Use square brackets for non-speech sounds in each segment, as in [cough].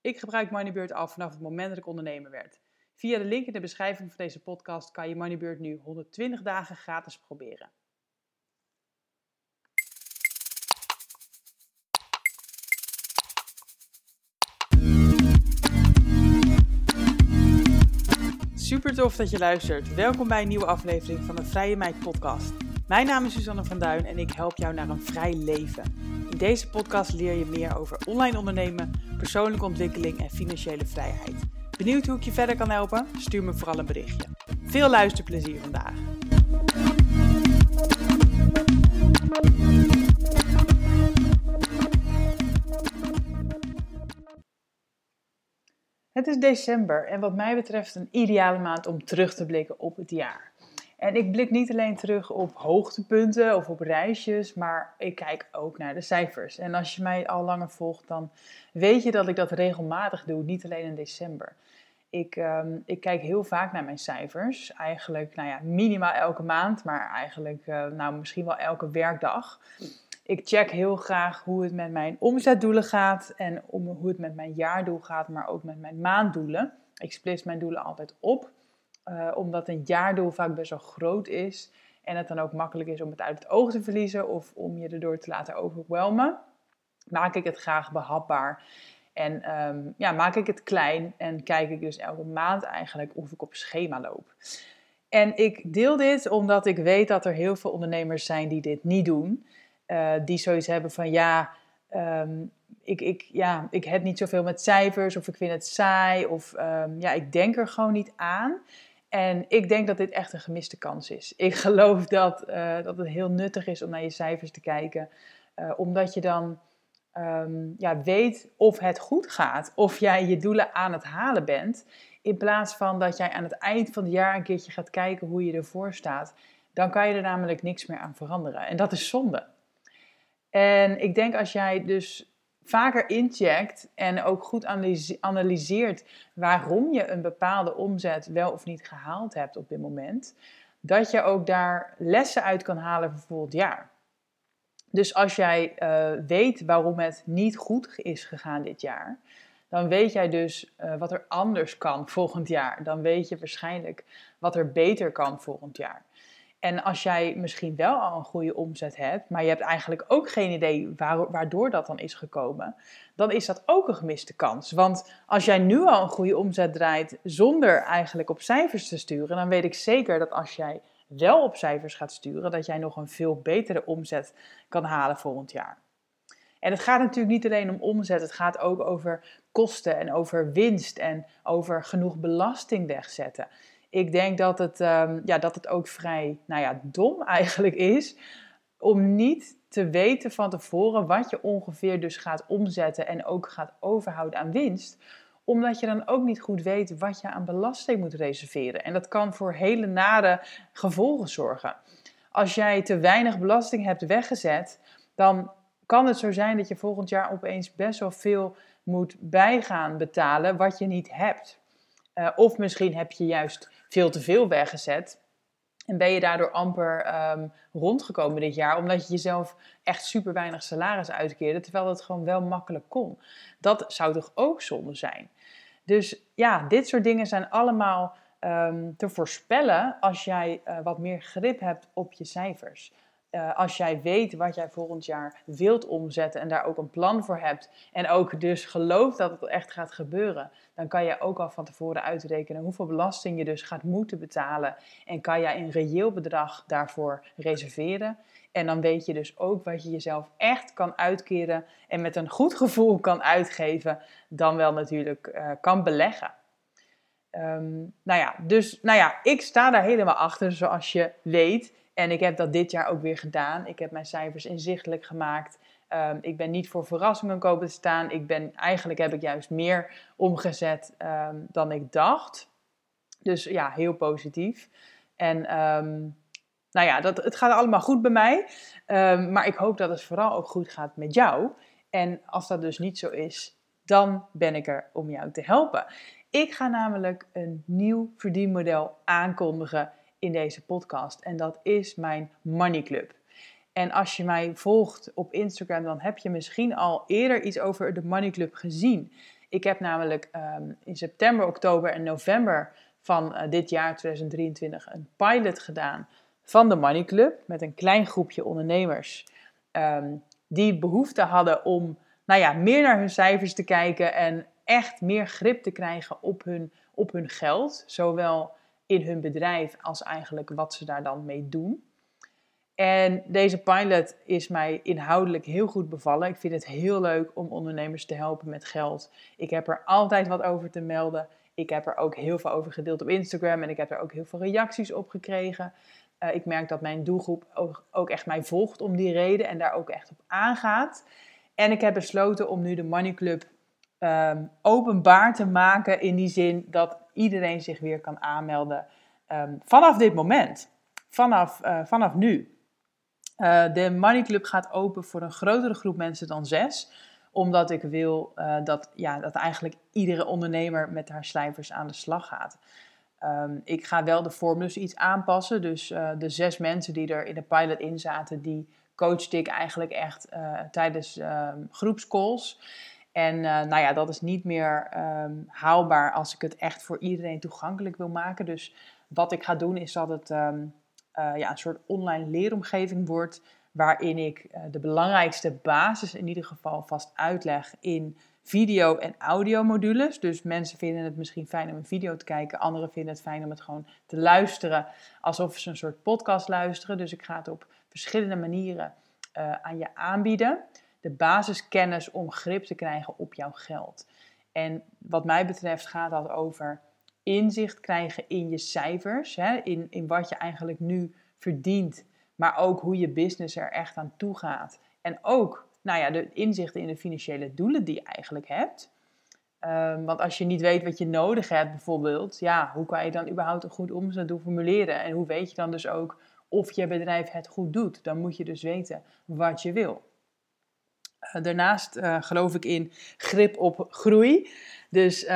Ik gebruik Moneybird al vanaf het moment dat ik ondernemer werd. Via de link in de beschrijving van deze podcast kan je Moneybird nu 120 dagen gratis proberen. Super tof dat je luistert. Welkom bij een nieuwe aflevering van de Vrije Meid podcast. Mijn naam is Susanne van Duin en ik help jou naar een vrij leven. In deze podcast leer je meer over online ondernemen, persoonlijke ontwikkeling en financiële vrijheid. Benieuwd hoe ik je verder kan helpen? Stuur me vooral een berichtje. Veel luisterplezier vandaag. Het is december en wat mij betreft een ideale maand om terug te blikken op het jaar. En ik blik niet alleen terug op hoogtepunten of op reisjes, maar ik kijk ook naar de cijfers. En als je mij al langer volgt, dan weet je dat ik dat regelmatig doe, niet alleen in december. Ik, ehm, ik kijk heel vaak naar mijn cijfers. Eigenlijk, nou ja, minimaal elke maand, maar eigenlijk uh, nou, misschien wel elke werkdag. Ik check heel graag hoe het met mijn omzetdoelen gaat en hoe het met mijn jaardoel gaat, maar ook met mijn maanddoelen. Ik splits mijn doelen altijd op. Uh, omdat een jaardoel vaak best wel groot is en het dan ook makkelijk is om het uit het oog te verliezen of om je erdoor te laten overwelmen, maak ik het graag behapbaar. En um, ja, maak ik het klein en kijk ik dus elke maand eigenlijk of ik op schema loop. En ik deel dit omdat ik weet dat er heel veel ondernemers zijn die dit niet doen. Uh, die zoiets hebben van ja, um, ik, ik, ja, ik heb niet zoveel met cijfers of ik vind het saai of um, ja, ik denk er gewoon niet aan. En ik denk dat dit echt een gemiste kans is. Ik [laughs] geloof dat, uh, dat het heel nuttig is om naar je cijfers te kijken, uh, omdat je dan um, ja, weet of het goed gaat, of jij je doelen aan het halen bent, in plaats van dat jij aan het eind van het jaar een keertje gaat kijken hoe je ervoor staat. Dan kan je er namelijk niks meer aan veranderen. En dat is zonde. En ik denk als jij dus vaker incheckt en ook goed analyseert waarom je een bepaalde omzet wel of niet gehaald hebt op dit moment, dat je ook daar lessen uit kan halen voor volgend jaar. Dus als jij uh, weet waarom het niet goed is gegaan dit jaar, dan weet jij dus uh, wat er anders kan volgend jaar. Dan weet je waarschijnlijk wat er beter kan volgend jaar. En als jij misschien wel al een goede omzet hebt, maar je hebt eigenlijk ook geen idee waardoor dat dan is gekomen, dan is dat ook een gemiste kans. Want als jij nu al een goede omzet draait zonder eigenlijk op cijfers te sturen, dan weet ik zeker dat als jij wel op cijfers gaat sturen, dat jij nog een veel betere omzet kan halen volgend jaar. En het gaat natuurlijk niet alleen om omzet, het gaat ook over kosten en over winst en over genoeg belasting wegzetten ik denk dat het, um, ja, dat het ook vrij nou ja, dom [laughs] eigenlijk is om niet te weten van tevoren wat je ongeveer dus gaat omzetten en ook gaat overhouden aan winst omdat je dan ook niet goed weet wat je aan belasting moet reserveren. En dat kan voor hele nare gevolgen zorgen. Als jij te weinig belasting hebt weggezet, dan kan het zo zijn dat je volgend jaar opeens best wel veel moet bijgaan betalen wat je niet hebt. Uh, of misschien heb je juist veel te veel weggezet. En ben je daardoor amper um, rondgekomen dit jaar, omdat je jezelf echt super weinig salaris uitkeerde, terwijl dat gewoon wel makkelijk kon. Dat zou toch ook zonde zijn? Dus ja, dit soort dingen zijn allemaal um, te voorspellen als jij uh, wat meer grip hebt op je cijfers. Uh, als jij weet wat jij volgend jaar wilt omzetten en daar ook een plan voor hebt en ook dus gelooft dat het echt gaat gebeuren, dan kan je ook al van tevoren uitrekenen hoeveel belasting je dus gaat moeten betalen en kan jij een reëel bedrag daarvoor reserveren. En dan weet je dus ook wat je jezelf echt kan uitkeren en met een goed gevoel kan uitgeven, dan wel natuurlijk uh, kan beleggen. Um, nou ja, dus nou ja, ik sta daar helemaal achter, zoals je weet. En ik heb dat dit jaar ook weer gedaan. Ik heb mijn cijfers inzichtelijk gemaakt. Ehm, ik ben niet voor verrassingen kopen te staan. Ik ben, eigenlijk heb ik juist meer omgezet ehm, dan ik dacht. Dus ja, heel positief. En ehm, nou ja, dat, het gaat allemaal goed bij mij. maar ik hoop dat het vooral ook goed gaat met jou. En als dat dus niet zo is, dan ben ik er om jou te helpen. Ik ga namelijk een nieuw verdienmodel aankondigen in deze podcast. En dat is mijn Money Club. En als je mij volgt op Instagram, dan heb je misschien al eerder iets over de Money Club gezien. Ik heb namelijk ehm, in september, oktober en november van uh, dit jaar 2023 een pilot gedaan van de Money Club met een klein groepje ondernemers um, die behoefte hadden om nou ja, meer naar hun cijfers te kijken en echt meer grip te krijgen op hun, op hun geld, zowel in hun bedrijf als eigenlijk wat ze daar dan mee doen. En deze pilot is mij inhoudelijk heel goed bevallen. Ik vind het heel leuk om ondernemers te helpen met geld. Ik heb er altijd wat over te melden. Ik heb er ook heel veel over gedeeld op Instagram en ik heb er ook heel veel reacties op gekregen. Uh, ik merk dat mijn doelgroep ook, ook, echt mij volgt om die reden en daar ook echt op aangaat. En ik heb besloten om nu de Money Club um, openbaar te maken in die zin dat iedereen zich weer kan aanmelden um, vanaf dit moment. Vanaf, uh, vanaf nu. Uh, de Money Club gaat open voor een grotere groep mensen dan zes. Omdat ik wil uh, dat, ja, dat eigenlijk iedere ondernemer met haar cijfers aan de slag gaat. Um, ik ga wel de formules iets aanpassen. Dus de zes mensen die er in de pilot in zaten, die coachte ik eigenlijk echt tijdens groepscalls. En nou ja, dat is niet meer um, haalbaar als ik het echt voor iedereen toegankelijk wil maken. Dus wat ik ga doen is dat het uh, ja, een soort online leeromgeving wordt. Waarin ik uh, de belangrijkste basis in ieder geval vast uitleg in video- en audio-modules. Dus mensen vinden het misschien fijn om een video te kijken. Anderen vinden het fijn om het gewoon te luisteren. Alsof ze een soort podcast luisteren. Dus ik ga het op verschillende manieren aan je aanbieden. De basiskennis om grip te krijgen op jouw geld. En wat mij betreft gaat dat over inzicht krijgen in je cijfers, hè, in, in wat je eigenlijk nu verdient, maar ook hoe je business er echt aan toe gaat. En ook nou ja, de inzichten in de financiële doelen die je eigenlijk hebt. Um, want als je niet weet wat je nodig hebt, bijvoorbeeld, ja, hoe kan je dan überhaupt een goed omzetdoel formuleren? En hoe weet je dan dus ook of je bedrijf het goed doet? Dan moet je dus weten wat je wil. Uh, daarnaast uh, geloof ik in grip op groei. Dus uh,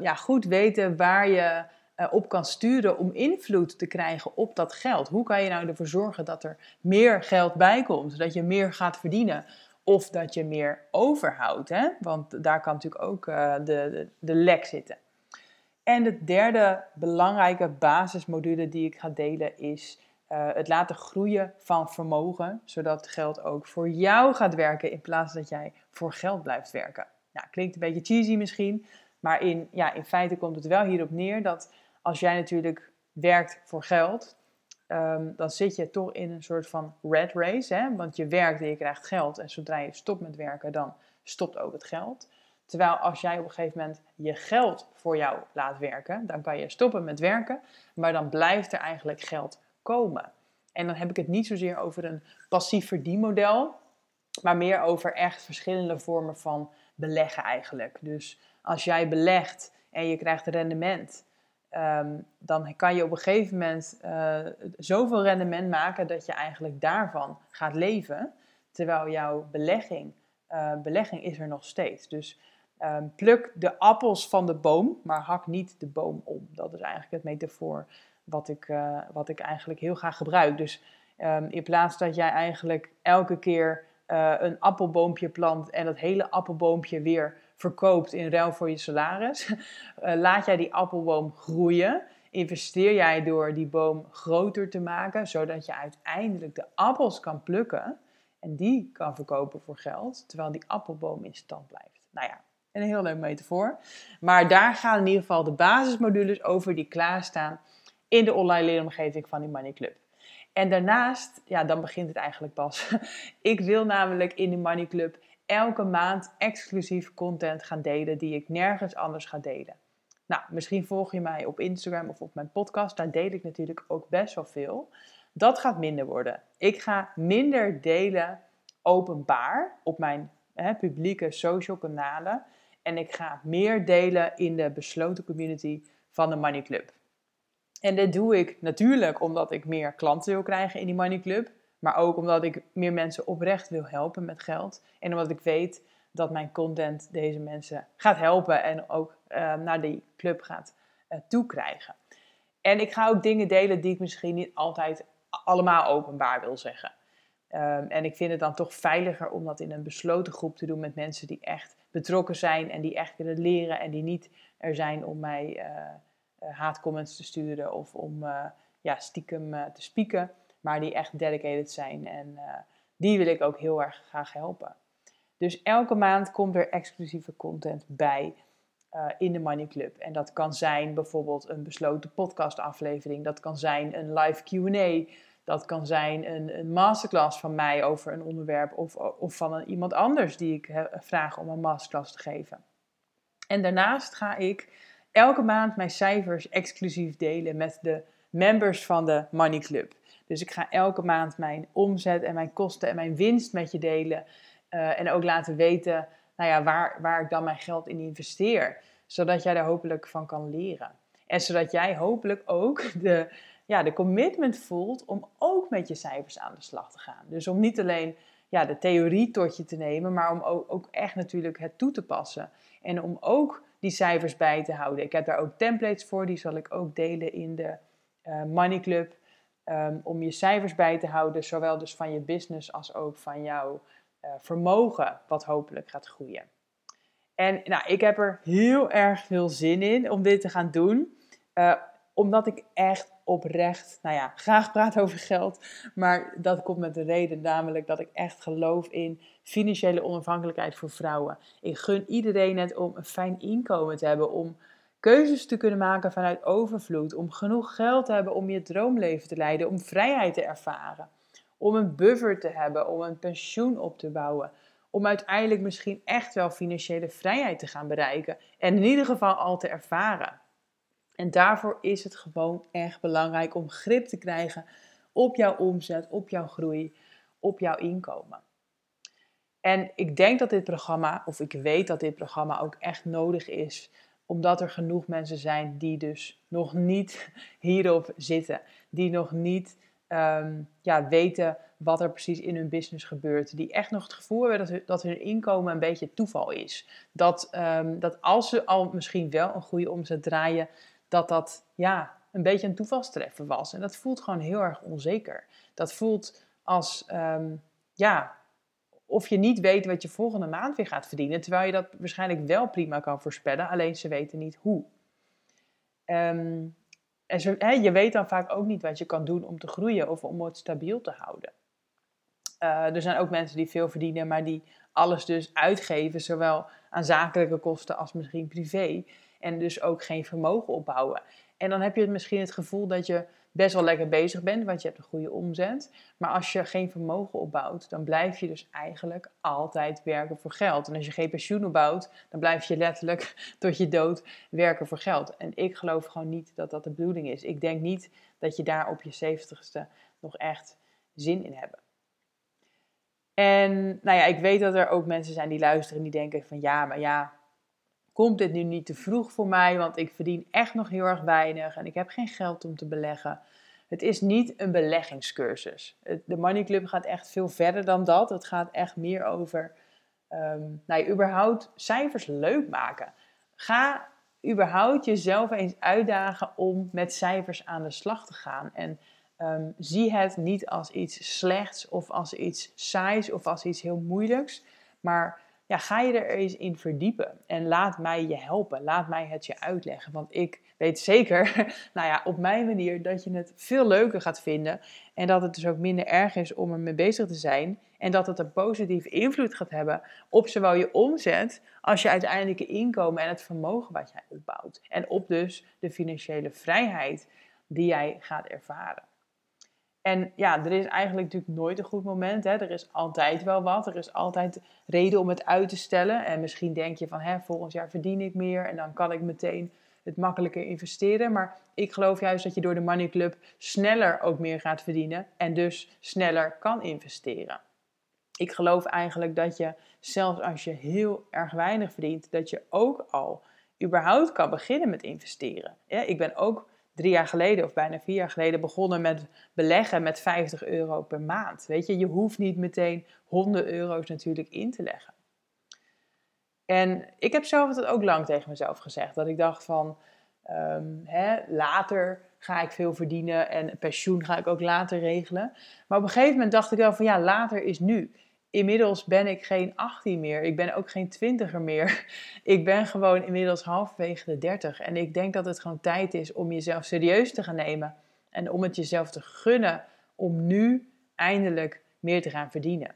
ja, goed weten waar je uh, op kan sturen om invloed te krijgen op dat geld. Hoe kan je nou ervoor zorgen dat er meer geld bij komt, dat je meer gaat verdienen? Of dat je meer overhoudt, hè? want daar kan natuurlijk ook de, de, de lek zitten. En de derde belangrijke basismodule die ik ga delen is uh, het laten groeien van vermogen, zodat geld ook voor jou gaat werken in plaats dat jij voor geld blijft werken. Nou, klinkt een beetje cheesy misschien, maar in, ja, in feite komt het wel hierop neer dat als jij natuurlijk werkt voor geld, um, dan zit je toch in een soort van red race. Hè? Want je werkt en je krijgt geld en zodra je stopt met werken, dan stopt ook het geld. Terwijl als jij op een gegeven moment je geld voor jou laat werken, dan kan je stoppen met werken, maar dan blijft er eigenlijk geld komen. En dan heb ik het niet zozeer over een passief verdienmodel, maar meer over echt verschillende vormen van beleggen eigenlijk. Dus als jij belegt en je krijgt rendement, um, dan kan je op een gegeven moment uh, zoveel rendement maken dat je eigenlijk daarvan gaat leven, terwijl jouw belegging, uh, belegging is er nog steeds. Dus um, pluk de appels van de boom, maar hak niet de boom om. Dat is eigenlijk het metafoor wat ik, uh, wat ik eigenlijk heel graag gebruik. Dus um, in plaats dat jij eigenlijk elke keer een appelboompje plant en dat hele appelboompje weer verkoopt in ruil voor je salaris, uh, [laughs] laat jij die appelboom groeien. Investeer jij door die boom groter te maken, zodat je uiteindelijk de appels kan plukken en die kan verkopen voor geld, terwijl die appelboom in stand blijft. Nou ja, een heel leuk metafoor. Maar daar gaan in ieder geval de basismodules over die klaarstaan in de online leeromgeving van die Money Club. En daarnaast, ja, dan begint het eigenlijk pas. [laughs] Ik wil namelijk in de Money Club elke maand exclusief content gaan delen die ik nergens anders ga delen. Nou, misschien volg je mij op Instagram of op mijn podcast. Daar deel ik natuurlijk ook best wel veel. Dat gaat minder worden. Ik ga minder delen openbaar op mijn hè, publieke social kanalen. En ik ga meer delen in de besloten community van de Money Club. En dit doe ik natuurlijk omdat ik meer klanten wil krijgen in die Money Club. Maar ook omdat ik meer mensen oprecht wil helpen met geld. En omdat ik weet dat mijn content deze mensen gaat helpen en ook uh, naar die club gaat uh, toekrijgen. En ik ga ook dingen delen die ik misschien niet altijd allemaal openbaar wil zeggen. Um, en ik vind het dan toch veiliger om dat in een besloten groep te doen met mensen die echt betrokken zijn en die echt willen leren en die niet er zijn om mij uh, haatcomments te sturen of om ja, stiekem te spieken, maar die echt dedicated zijn en die wil ik ook heel erg graag helpen. Dus elke maand komt er exclusieve content bij in de Money Club. En dat kan zijn bijvoorbeeld een besloten podcastaflevering. Dat kan zijn een live QA. Dat kan zijn een, een, masterclass van mij over een onderwerp. Of, of van iemand anders die ik vraag om een masterclass te geven. En daarnaast ga ik elke maand mijn cijfers exclusief delen met de members van de Money Club. Dus ik ga elke maand mijn omzet en mijn kosten en mijn winst met je delen. Uh, en ook laten weten nou ja, waar, waar ik dan mijn geld in investeer. Zodat jij daar hopelijk van kan leren. En zodat jij hopelijk ook de, ja, de commitment voelt om ook met je cijfers aan de slag te gaan. Dus om niet alleen ja, de theorie tot je te nemen, maar om ook, ook echt natuurlijk het toe te passen. En om ook die cijfers bij te houden. Ik heb daar ook templates voor, die zal ik ook delen in de uh, Money Club. Um, om je cijfers bij te houden, zowel dus van je business als ook van jouw uh, vermogen, wat hopelijk gaat groeien. En nou, ik heb er heel erg veel zin in om dit te gaan doen. Uh, omdat ik echt oprecht, nou ja, graag praat over geld. Maar dat komt met de reden, namelijk dat ik echt geloof in financiële onafhankelijkheid voor vrouwen. Ik gun iedereen het om een fijn inkomen te hebben, om keuzes te kunnen maken vanuit overvloed, om genoeg geld te hebben om je droomleven te leiden, om vrijheid te ervaren om een buffer te hebben, om een pensioen op te bouwen. Om uiteindelijk misschien echt wel financiële vrijheid te gaan bereiken. En in ieder geval al te ervaren. En daarvoor is het gewoon echt belangrijk om grip te krijgen op jouw omzet, op jouw groei, op jouw inkomen. En ik denk dat dit programma, of ik weet dat dit programma ook echt nodig is, omdat er genoeg mensen zijn die dus nog niet [laughs] hierop zitten, die nog niet um, ja, weten wat er precies in hun business gebeurt. Die echt nog het gevoel hebben dat, hun, dat hun inkomen een beetje toeval is. Dat, um, dat als ze al misschien wel een goede omzet draaien, dat dat ja, een beetje een toevalstreffer was. En dat voelt gewoon heel erg onzeker. Dat voelt als, um, ja, of je niet weet wat je volgende maand weer gaat verdienen. Terwijl je dat waarschijnlijk wel prima kan voorspellen, alleen ze weten niet hoe. Um, en je weet dan vaak ook niet wat je kan doen om te groeien of om het stabiel te houden. Uh, er zijn ook mensen die veel verdienen, maar die alles dus uitgeven, zowel aan zakelijke kosten als misschien privé. En dus ook geen vermogen opbouwen. En dan heb je misschien het gevoel dat je best wel lekker bezig bent, want je hebt een goede omzet. Maar als je geen vermogen opbouwt, dan blijf je dus eigenlijk altijd werken voor geld. En als je geen pensioen opbouwt, dan blijf je letterlijk [laughs] tot je dood werken voor geld. En ik geloof gewoon niet dat dat de bedoeling is. Ik denk niet dat je daar op je zeventigste nog echt zin in hebt. En nou ja, ik weet dat er ook mensen zijn die luisteren en die denken van ja, maar ja, komt dit nu niet te vroeg voor mij, want ik verdien echt nog heel erg weinig en ik heb geen geld om te beleggen. Het is niet een beleggingscursus. De Money Club gaat echt veel verder dan dat. Het gaat echt meer over, um, nou, überhaupt cijfers leuk maken. Ga überhaupt jezelf eens uitdagen om met cijfers aan de slag te gaan. En um, zie het niet als iets slechts of als iets saais of als iets heel moeilijks, maar ja, ga je er eens in verdiepen en laat mij je helpen. Laat mij het je uitleggen. Want ik weet zeker, [laughs] nou ja, op mijn manier, dat je het veel leuker gaat vinden. En dat het dus ook minder erg is om ermee bezig te zijn. En dat het een positieve invloed gaat hebben op zowel je omzet als je uiteindelijke inkomen en het vermogen wat jij opbouwt. En op dus de financiële vrijheid die jij gaat ervaren. En ja, er is eigenlijk natuurlijk nooit een goed moment. Hè. Er is altijd wel wat. Er is altijd reden om het uit te stellen. En misschien denk je van, hè, volgend jaar verdien ik meer en dan kan ik meteen het makkelijker investeren. Maar ik geloof juist dat je door de Money Club sneller ook meer gaat verdienen en dus sneller kan investeren. ik geloof eigenlijk dat je, zelfs als je heel erg weinig verdient, dat je ook al überhaupt kan beginnen met investeren. Ik ben ook drie jaar geleden of bijna vier jaar geleden begonnen met beleggen met 50 euro per maand. Weet je, je hoeft niet meteen 100 euro's natuurlijk in te leggen. En ik heb zelf het ook lang tegen mezelf gezegd. Dat ik dacht van, ehm, hè, later ga ik veel verdienen en pensioen ga ik ook later regelen. Maar op een gegeven moment dacht ik wel van, ja, later is nu. Inmiddels ben ik geen 18 meer. Ik ben ook geen 20er meer. [laughs] Ik ben gewoon inmiddels halverwege de 30. En ik denk dat het gewoon tijd is om jezelf serieus te gaan nemen. En om het jezelf te gunnen om nu eindelijk meer te gaan verdienen.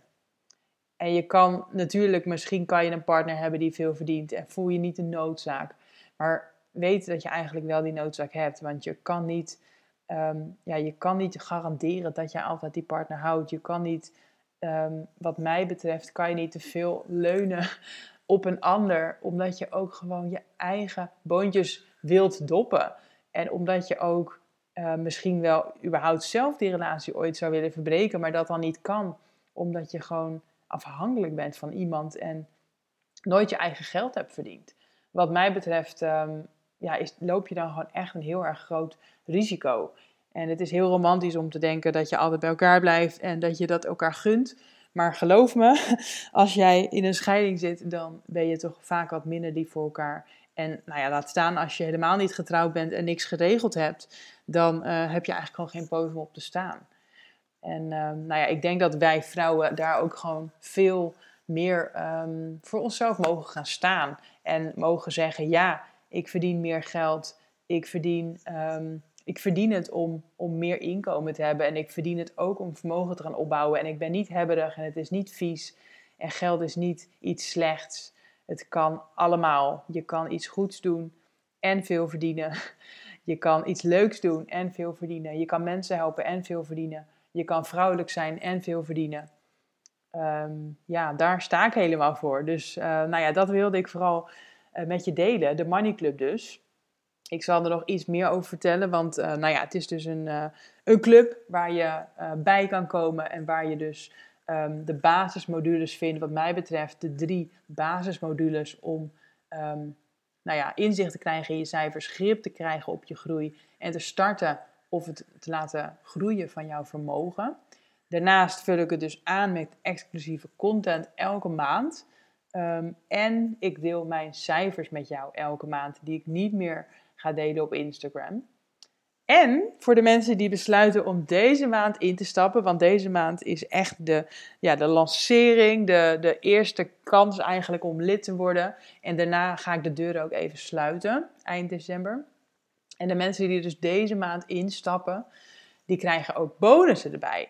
En je kan natuurlijk, misschien kan je een partner hebben die veel verdient en voel je niet de noodzaak. Maar weet dat je eigenlijk wel die noodzaak hebt. Want je kan niet, ehm, ja, je kan niet garanderen dat je altijd die partner houdt. Je kan niet, ehm, wat mij betreft, kan je niet te veel leunen [laughs] op een ander. Omdat je ook gewoon je eigen boontjes wilt doppen. En omdat je ook uh, misschien wel überhaupt zelf die relatie ooit zou willen verbreken, maar dat dan niet kan. Omdat je gewoon afhankelijk bent van iemand en nooit je eigen geld hebt verdiend. Wat mij betreft ehm, ja, is, loop je dan gewoon echt een heel erg groot risico. En het is heel romantisch om te denken dat je altijd bij elkaar blijft en dat je dat elkaar gunt. Maar geloof me, [laughs] als jij in een scheiding zit, dan ben je toch vaak wat minder lief voor elkaar. En nou ja, laat staan als je helemaal niet getrouwd bent en niks geregeld hebt, dan uh, heb je eigenlijk gewoon geen podium op te staan. En um, nou ja, ik denk dat wij vrouwen daar ook gewoon veel meer um, voor onszelf mogen gaan staan. En mogen zeggen, ja, ik verdien meer geld. Ik verdien, um, ik verdien het om, om meer inkomen te hebben. En ik verdien het ook om vermogen te gaan opbouwen. En ik ben niet hebberig en het is niet vies. En geld is niet iets slechts. Het kan allemaal. Je kan iets goeds doen en veel verdienen. [laughs] Je kan iets leuks doen en veel verdienen. Je kan mensen helpen en veel verdienen. Je kan vrouwelijk zijn en veel verdienen. Um, ja, daar sta ik helemaal voor. Dus uh, nou ja, dat wilde ik vooral uh, met je delen. De Money Club dus. Ik zal er nog iets meer over vertellen, want uh, nou ja, het is dus een, een club waar je bij kan komen en waar je dus um, de basismodules vindt. Wat mij betreft de drie basismodules om um, nou ja, inzicht te krijgen in je cijfers, grip te krijgen op je groei en te starten of het te laten groeien van jouw vermogen. Daarnaast vul ik het dus aan met exclusieve content elke maand. Um, en ik deel mijn cijfers met jou elke maand, die ik niet meer ga delen op Instagram. En voor de mensen die besluiten om deze maand in te stappen, want deze maand is echt de, ja, de lancering, de, de eerste kans eigenlijk om lid te worden. En daarna ga ik de deuren ook even sluiten, eind december. En de mensen die dus deze maand instappen, die krijgen ook bonussen erbij.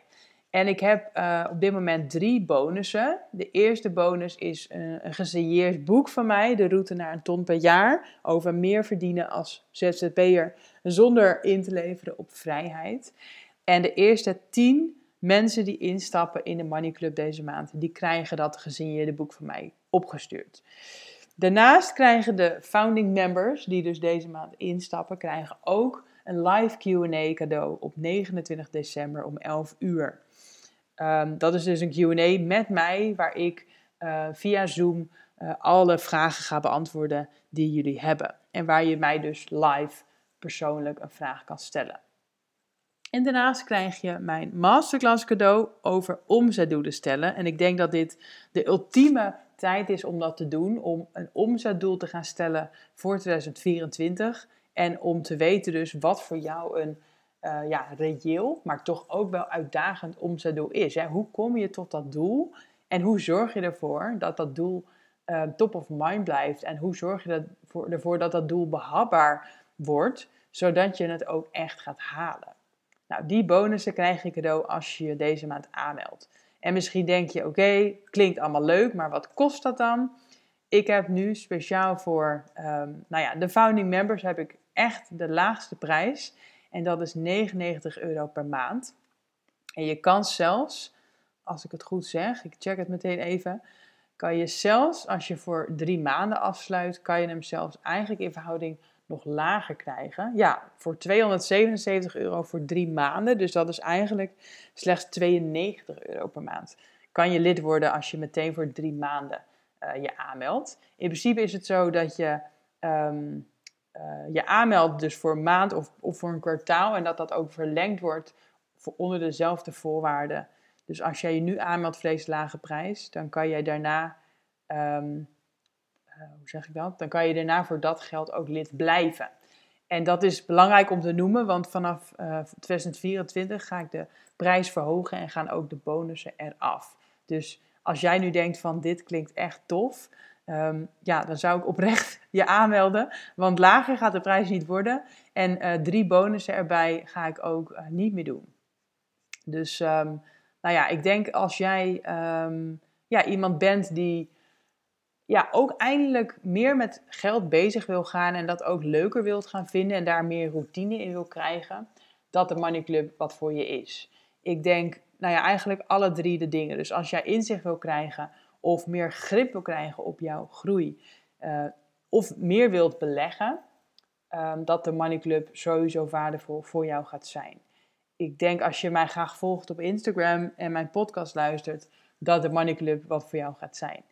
En ik heb uh, op dit moment drie bonussen. De eerste bonus is een, een gesigneerd boek van mij, De route naar een ton per jaar, over meer verdienen als ZZP'er zonder in te leveren op vrijheid. En de eerste tien mensen die instappen in de Money Club deze maand, die krijgen dat gesigneerde boek van mij opgestuurd. Daarnaast krijgen de founding members, die dus deze maand instappen, krijgen ook een live Q&A cadeau op 29 december om 11 uur. Um, dat is dus een Q&A met mij, waar ik uh, via Zoom uh, alle vragen ga beantwoorden die jullie hebben. En waar je mij dus live persoonlijk een vraag kan stellen. En daarnaast krijg je mijn masterclass cadeau over omzetdoelen stellen. En ik denk dat dit de ultieme tijd is om dat te doen, om een omzetdoel te gaan stellen voor 2024. En om te weten dus wat voor jou een uh, ja, reëel, maar toch ook wel uitdagend omzetdoel is. Hè? Hoe kom je tot dat doel? En hoe zorg je ervoor dat dat doel uh, top of mind blijft? En hoe zorg je ervoor, dat dat doel behapbaar wordt, zodat je het ook echt gaat halen? Nou, die bonussen krijg je cadeau als je je deze maand aanmeldt. En misschien denk je, oké, klinkt allemaal leuk, maar wat kost dat dan? Ik heb nu speciaal voor um, nou ja, de founding members heb ik echt de laagste prijs. En dat is 99 euro per maand. En je kan zelfs, als ik het goed zeg, ik check het meteen even, kan je zelfs als je voor drie maanden afsluit, kan je hem zelfs eigenlijk in verhouding nog lager krijgen. Ja, voor 277 euro voor drie maanden. Dus dat is eigenlijk slechts 92 euro per maand. kan je lid worden als je meteen voor drie maanden uh, je aanmeldt. In principe is het zo dat je ehm, je aanmeldt dus voor een maand of, of voor een kwartaal en dat dat ook verlengd wordt voor onder dezelfde voorwaarden. Dus als jij je nu aanmeldt voor deze lage prijs, dan kan jij daarna, ehm, hoe zeg ik dat? Dan kan je daarna voor dat geld ook lid blijven. En dat is belangrijk om te noemen, want vanaf 2024 ga ik de prijs verhogen en gaan ook de bonussen eraf. Dus als jij nu denkt van dit klinkt echt tof, um, ja, dan zou ik oprecht [laughs] je aanmelden. Want lager gaat de prijs niet worden. En uh, drie bonussen erbij ga ik ook uh, niet meer doen. Dus um, nou ja, ik denk als jij um, ja, iemand bent die ja, ook eindelijk meer met geld bezig wil gaan en dat ook leuker wilt gaan vinden en daar meer routine in wil krijgen, dat de Money Club wat voor je is. Ik denk, nou ja, eigenlijk alle drie de dingen. Dus als jij inzicht wil krijgen of meer grip wil krijgen op jouw groei, uh, of meer wilt beleggen, um, dat de Money Club sowieso waardevol voor jou gaat zijn. Ik denk als je mij graag volgt op Instagram en mijn podcast luistert, dat de Money Club wat voor jou gaat zijn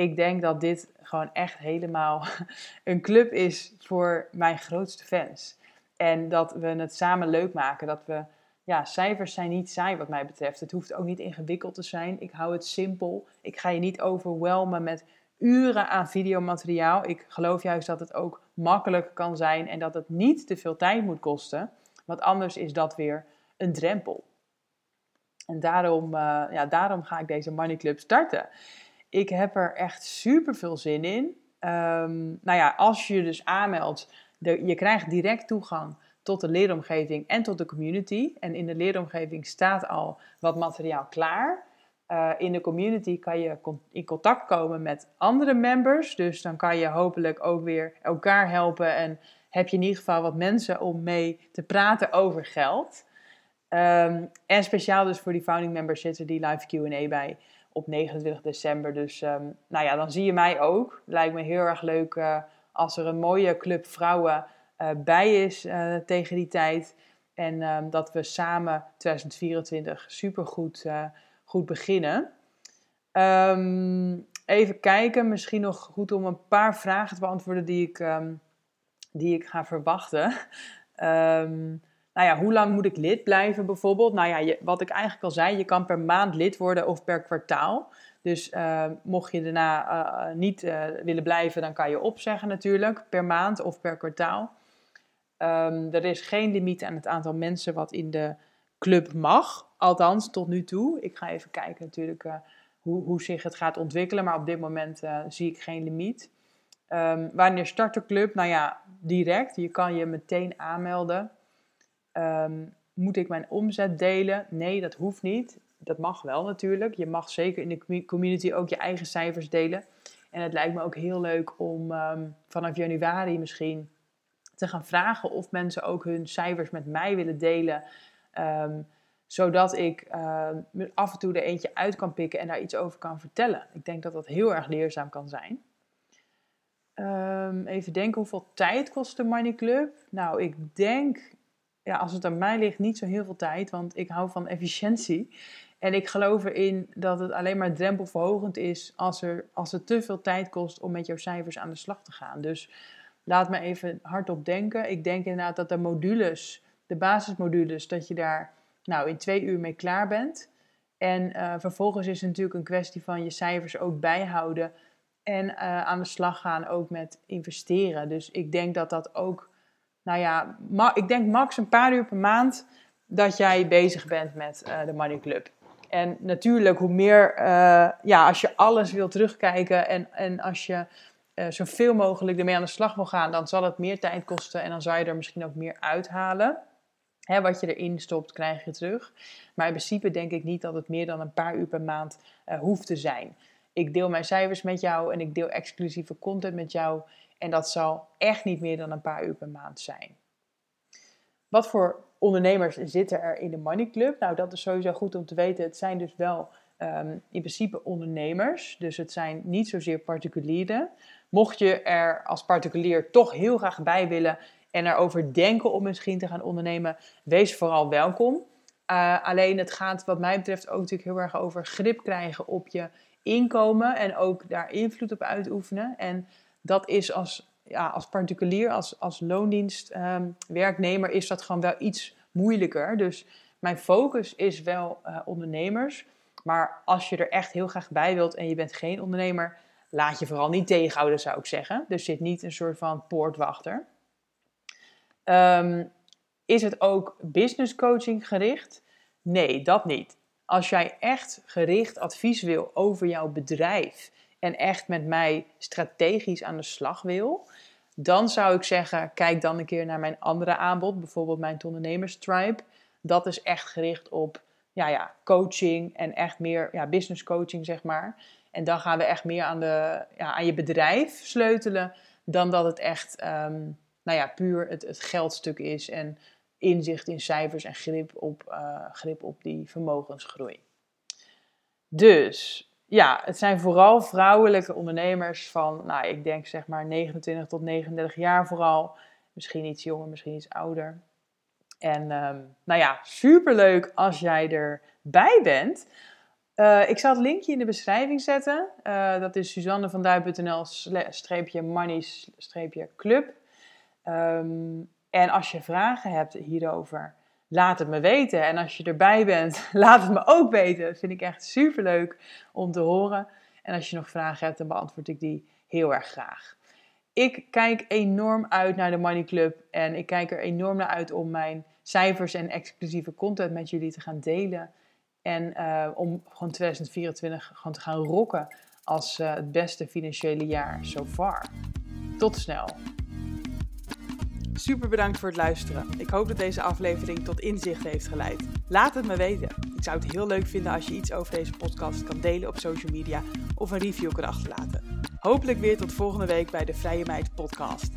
ik denk dat dit gewoon echt helemaal [laughs] een club is voor mijn grootste fans. En dat we het samen leuk maken. Dat we, ja, cijfers zijn niet saai wat mij betreft. Het hoeft ook niet ingewikkeld te zijn. Ik hou het simpel. Ik ga je niet overwelmen met uren aan videomateriaal. Ik geloof juist dat het ook makkelijk kan zijn en dat het niet te veel tijd moet kosten. Want anders is dat weer een drempel. En daarom, uh, ja, daarom ga ik deze Money Club starten ik heb er echt super veel zin in. Um, nou ja, als je je dus aanmeldt, de, je krijgt direct toegang tot de leeromgeving en tot de community. En in de leeromgeving staat al wat materiaal klaar. Uh, in de community kan je in contact komen met andere members. Dus dan kan je hopelijk ook weer elkaar helpen. En heb je in ieder geval wat mensen om mee te praten over geld. Um, en speciaal dus voor die founding members zit er die live Q&A bij op 29 december. Dus um, nou ja, dan zie je mij ook. Lijkt me heel erg leuk uh, als er een mooie club vrouwen bij is uh, tegen die tijd. En um, dat we samen 2024 super goed, goed beginnen. Um, even kijken, misschien nog goed om een paar vragen te beantwoorden die ik, die ik ga verwachten. [laughs] Nou ja, hoe lang moet ik lid blijven bijvoorbeeld? Nou ja, wat ik eigenlijk al zei, je kan per maand lid worden of per kwartaal. Dus mocht je daarna niet willen blijven, dan kan je opzeggen natuurlijk, per maand of per kwartaal. Um, er is geen limiet aan het aantal mensen wat in de club mag, althans tot nu toe. Ik ga even kijken natuurlijk hoe, hoe zich het gaat ontwikkelen, maar op dit moment zie ik geen limiet. Um, wanneer start de club? Nou ja, direct. Je kan je meteen aanmelden. Um, moet ik mijn omzet delen? Nee, dat hoeft niet. Dat mag wel natuurlijk. Je mag zeker in de community ook je eigen cijfers delen. En het lijkt me ook heel leuk om vanaf januari misschien te gaan vragen of mensen ook hun cijfers met mij willen delen. Um, zodat ik uh, af en toe er eentje uit kan pikken en daar iets over kan vertellen. Ik denk dat dat heel erg leerzaam kan zijn. Um, even denken, hoeveel tijd kost de Money Club? Nou, ik denk ja, als het aan mij ligt, niet zo heel veel tijd, want ik hou van efficiëntie. En ik geloof erin dat het alleen maar drempelverhogend is als, er, als het te veel tijd kost om met jouw cijfers aan de slag te gaan. Dus laat me even hardop denken. Ik denk inderdaad dat de modules, de basismodules, dat je daar nou in twee uur mee klaar bent. En uh, vervolgens is het natuurlijk een kwestie van je cijfers ook bijhouden en uh, aan de slag gaan ook met investeren. Dus ik denk dat dat ook nou ja, ik denk max een paar uur per maand dat jij bezig bent met uh, de Money Club. En natuurlijk, hoe meer, ja, als je alles wil terugkijken en, en als je zoveel mogelijk ermee aan de slag wil gaan, dan zal het meer tijd kosten en dan zal je er misschien ook meer uithalen. Wat je erin stopt, krijg je terug. Maar in principe denk ik niet dat het meer dan een paar uur per maand hoeft te zijn. Ik deel mijn cijfers met jou en ik deel exclusieve content met jou. En dat zal echt niet meer dan een paar uur per maand zijn. Wat voor ondernemers zitten er in de Money Club? Nou, dat is sowieso goed om te weten. Het zijn dus wel um, in principe ondernemers. Dus het zijn niet zozeer particulieren. Mocht je er als particulier toch heel graag bij willen en erover denken om misschien te gaan ondernemen, wees vooral welkom. Uh, alleen het gaat wat mij betreft ook natuurlijk heel erg over grip krijgen op je inkomen en ook daar invloed op uitoefenen. En dat is als, ja, als particulier, als, als loondienst um, werknemer, is dat gewoon wel iets moeilijker. Dus mijn focus is wel uh, ondernemers. Maar als je er echt heel graag bij wilt en je bent geen ondernemer, laat je vooral niet tegenhouden, zou ik zeggen. Dus zit niet een soort van poortwachter. Um, is het ook business coaching gericht? Nee, dat niet. Als jij echt gericht advies wil over jouw bedrijf en echt met mij strategisch aan de slag wil, dan zou ik zeggen: kijk dan een keer naar mijn andere aanbod, bijvoorbeeld mijn ondernemers tribe. Dat is echt gericht op ja, ja, coaching en echt meer ja, business coaching, zeg maar. En dan gaan we echt meer aan, de, ja, aan je bedrijf sleutelen, dan dat het echt um, nou ja, puur het, het geldstuk is en inzicht in cijfers en grip op, uh, grip op die vermogensgroei. Dus ja, het zijn vooral vrouwelijke ondernemers van, nou, ik denk zeg maar 29 tot 39 jaar vooral. Misschien iets jonger, misschien iets ouder. En um, nou ja, superleuk als jij erbij bent. Uh, ik zal het linkje in de beschrijving zetten. Uh, dat is suzannevanduin.nl streepje money streepje club. Um, en als je vragen hebt hierover, laat het me weten. En als je erbij bent, [laughs] laat het me ook weten. Dat vind ik echt super leuk om te horen. En als je nog vragen hebt, dan beantwoord ik die heel erg graag. Ik kijk enorm uit naar de Money Club en ik kijk er enorm naar uit om mijn cijfers en exclusieve content met jullie te gaan delen. En uh, om gewoon 2024 gewoon te gaan rocken als uh, het beste financiële jaar so far. Tot snel! Super bedankt voor het luisteren. Ik hoop dat deze aflevering tot inzicht heeft geleid. Laat het me weten. Ik zou het heel leuk vinden als je iets over deze podcast kan delen op social media of een review kan achterlaten. Hopelijk weer tot volgende week bij de Vrije Meid podcast.